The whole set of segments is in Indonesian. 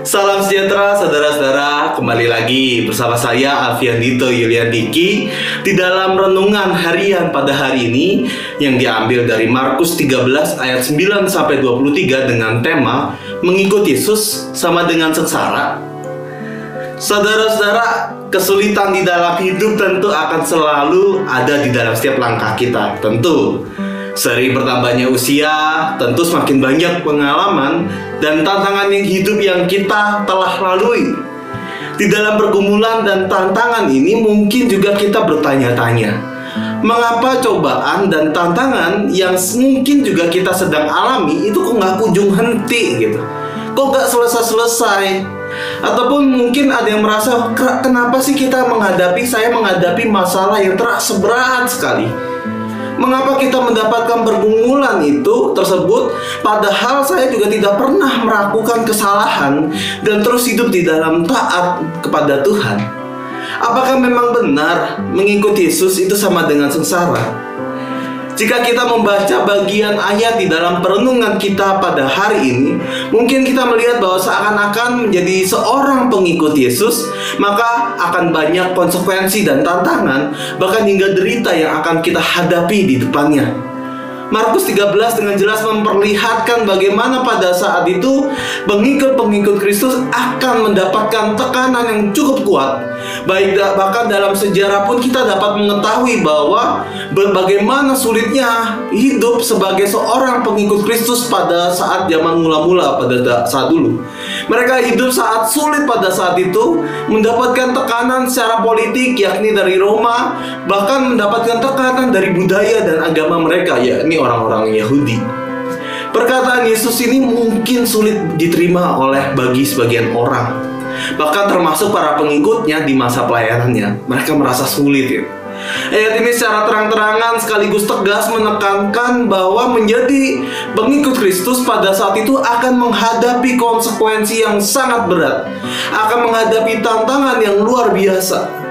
Salam sejahtera saudara-saudara. Kembali lagi bersama saya Alfian Dito Yulian Diki Di dalam renungan harian pada hari ini Yang diambil dari Markus 13 ayat 9 sampai 23 Dengan tema Mengikut Yesus sama dengan sengsara. Saudara-saudara Kesulitan di dalam hidup tentu akan selalu ada di dalam setiap langkah kita Tentu Sering bertambahnya usia, tentu semakin banyak pengalaman dan tantangan yang hidup yang kita telah lalui. Di dalam pergumulan dan tantangan ini mungkin juga kita bertanya-tanya, mengapa cobaan dan tantangan yang mungkin juga kita sedang alami itu kok nggak kunjung henti gitu? Kok nggak selesai-selesai? Ataupun mungkin ada yang merasa kenapa sih kita menghadapi saya menghadapi masalah yang terasa berat sekali? Mengapa kita mendapatkan pergumulan itu tersebut padahal saya juga tidak pernah melakukan kesalahan dan terus hidup di dalam taat kepada Tuhan? Apakah memang benar mengikuti Yesus itu sama dengan sengsara? Jika kita membaca bagian ayat di dalam perenungan kita pada hari ini, mungkin kita melihat bahwa seakan-akan menjadi seorang pengikut Yesus, maka akan banyak konsekuensi dan tantangan, bahkan hingga derita yang akan kita hadapi di depannya. Markus 13 dengan jelas memperlihatkan bagaimana pada saat itu pengikut-pengikut Kristus akan mendapatkan tekanan yang cukup kuat. Baik bahkan dalam sejarah pun kita dapat mengetahui bahwa bagaimana sulitnya hidup sebagai seorang pengikut Kristus pada saat zaman mula-mula pada saat dulu. Mereka hidup saat sulit pada saat itu, mendapatkan tekanan secara politik yakni dari Roma, bahkan mendapatkan tekanan dari budaya dan agama mereka yakni orang-orang Yahudi. Perkataan Yesus ini mungkin sulit diterima oleh bagi sebagian orang. Bahkan termasuk para pengikutnya di masa pelayanannya. Mereka merasa sulit ya. Ayat ini secara terang-terangan sekaligus tegas menekankan bahwa menjadi pengikut Kristus pada saat itu akan menghadapi konsekuensi yang sangat berat, akan menghadapi tantangan yang luar biasa.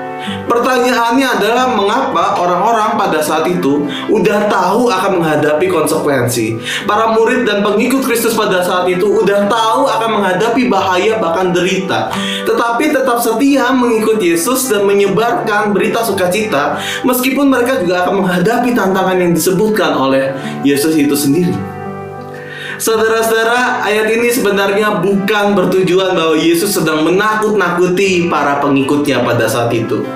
Pertanyaannya adalah mengapa orang-orang pada saat itu udah tahu akan menghadapi konsekuensi. Para murid dan pengikut Kristus pada saat itu udah tahu akan menghadapi bahaya bahkan derita. Tetapi tetap setia mengikuti Yesus dan menyebarkan berita sukacita meskipun mereka juga akan menghadapi tantangan yang disebutkan oleh Yesus itu sendiri. Saudara-saudara, ayat ini sebenarnya bukan bertujuan bahwa Yesus sedang menakut-nakuti para pengikutnya pada saat itu.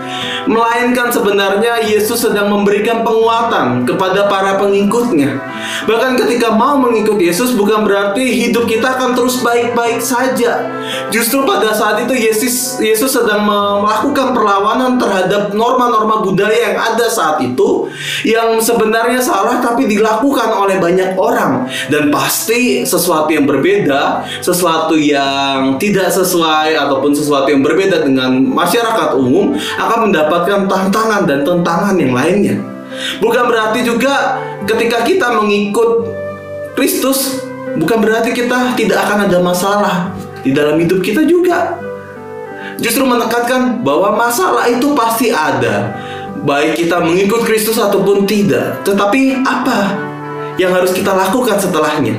Melainkan sebenarnya Yesus sedang memberikan penguatan kepada para pengikutnya. Bahkan ketika mau mengikut Yesus bukan berarti hidup kita akan terus baik-baik saja. Justru pada saat itu Yesus Yesus sedang melakukan perlawanan terhadap norma-norma budaya yang ada saat itu yang sebenarnya salah tapi dilakukan oleh banyak orang dan pasti sesuatu yang berbeda, sesuatu yang tidak sesuai ataupun sesuatu yang berbeda dengan masyarakat umum akan mendapatkan tantangan dan tentangan yang lainnya. Bukan berarti juga ketika kita mengikut Kristus bukan berarti kita tidak akan ada masalah di dalam hidup kita juga. Justru menekankan bahwa masalah itu pasti ada, baik kita mengikut Kristus ataupun tidak. Tetapi apa yang harus kita lakukan setelahnya?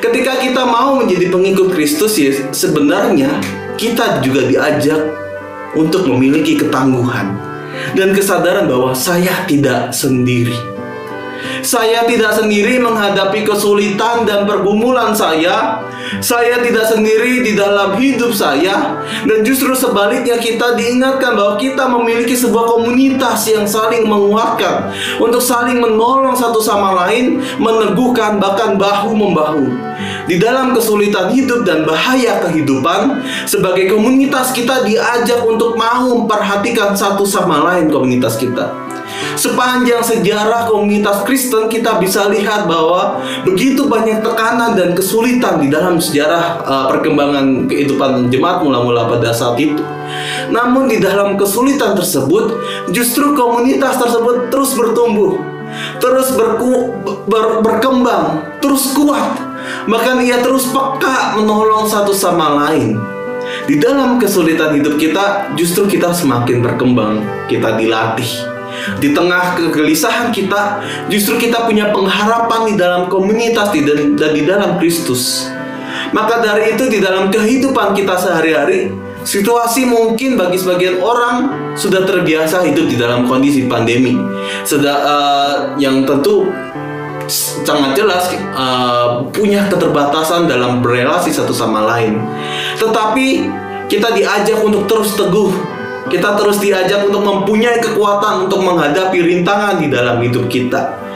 Ketika kita mau menjadi pengikut Kristus ya sebenarnya kita juga diajak untuk memiliki ketangguhan dan kesadaran bahwa saya tidak sendiri. Saya tidak sendiri menghadapi kesulitan dan pergumulan saya. Saya tidak sendiri di dalam hidup saya, dan justru sebaliknya, kita diingatkan bahwa kita memiliki sebuah komunitas yang saling menguatkan untuk saling menolong satu sama lain, meneguhkan, bahkan bahu-membahu. Di dalam kesulitan hidup dan bahaya kehidupan, sebagai komunitas kita diajak untuk mau memperhatikan satu sama lain komunitas kita. Sepanjang sejarah komunitas Kristen kita bisa lihat bahwa begitu banyak tekanan dan kesulitan di dalam sejarah uh, perkembangan kehidupan jemaat mula-mula pada saat itu. Namun di dalam kesulitan tersebut justru komunitas tersebut terus bertumbuh terus berku, ber, berkembang, terus kuat. Bahkan ia terus peka menolong satu sama lain. Di dalam kesulitan hidup kita, justru kita semakin berkembang, kita dilatih. Di tengah kegelisahan kita, justru kita punya pengharapan di dalam komunitas dan di dalam Kristus. Maka dari itu di dalam kehidupan kita sehari-hari, situasi mungkin bagi sebagian orang sudah terbiasa hidup di dalam kondisi pandemi. Sudah uh, yang tentu sangat jelas uh, punya keterbatasan dalam berelasi satu sama lain. Tetapi kita diajak untuk terus teguh. Kita terus diajak untuk mempunyai kekuatan untuk menghadapi rintangan di dalam hidup kita.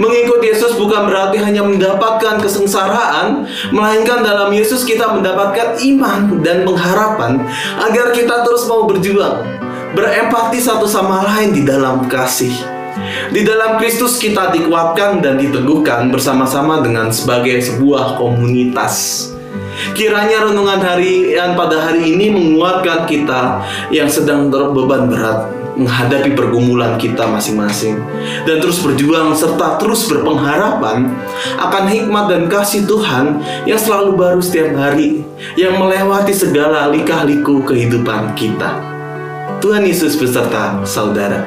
Mengikut Yesus bukan berarti hanya mendapatkan kesengsaraan, melainkan dalam Yesus kita mendapatkan iman dan pengharapan agar kita terus mau berjuang, berempati satu sama lain di dalam kasih. Di dalam Kristus kita dikuatkan dan diteguhkan bersama-sama dengan sebagai sebuah komunitas. Kiranya renungan harian pada hari ini menguatkan kita yang sedang terbeban berat menghadapi pergumulan kita masing-masing dan terus berjuang serta terus berpengharapan akan hikmat dan kasih Tuhan yang selalu baru setiap hari yang melewati segala lika-liku kehidupan kita. Tuhan Yesus beserta saudara.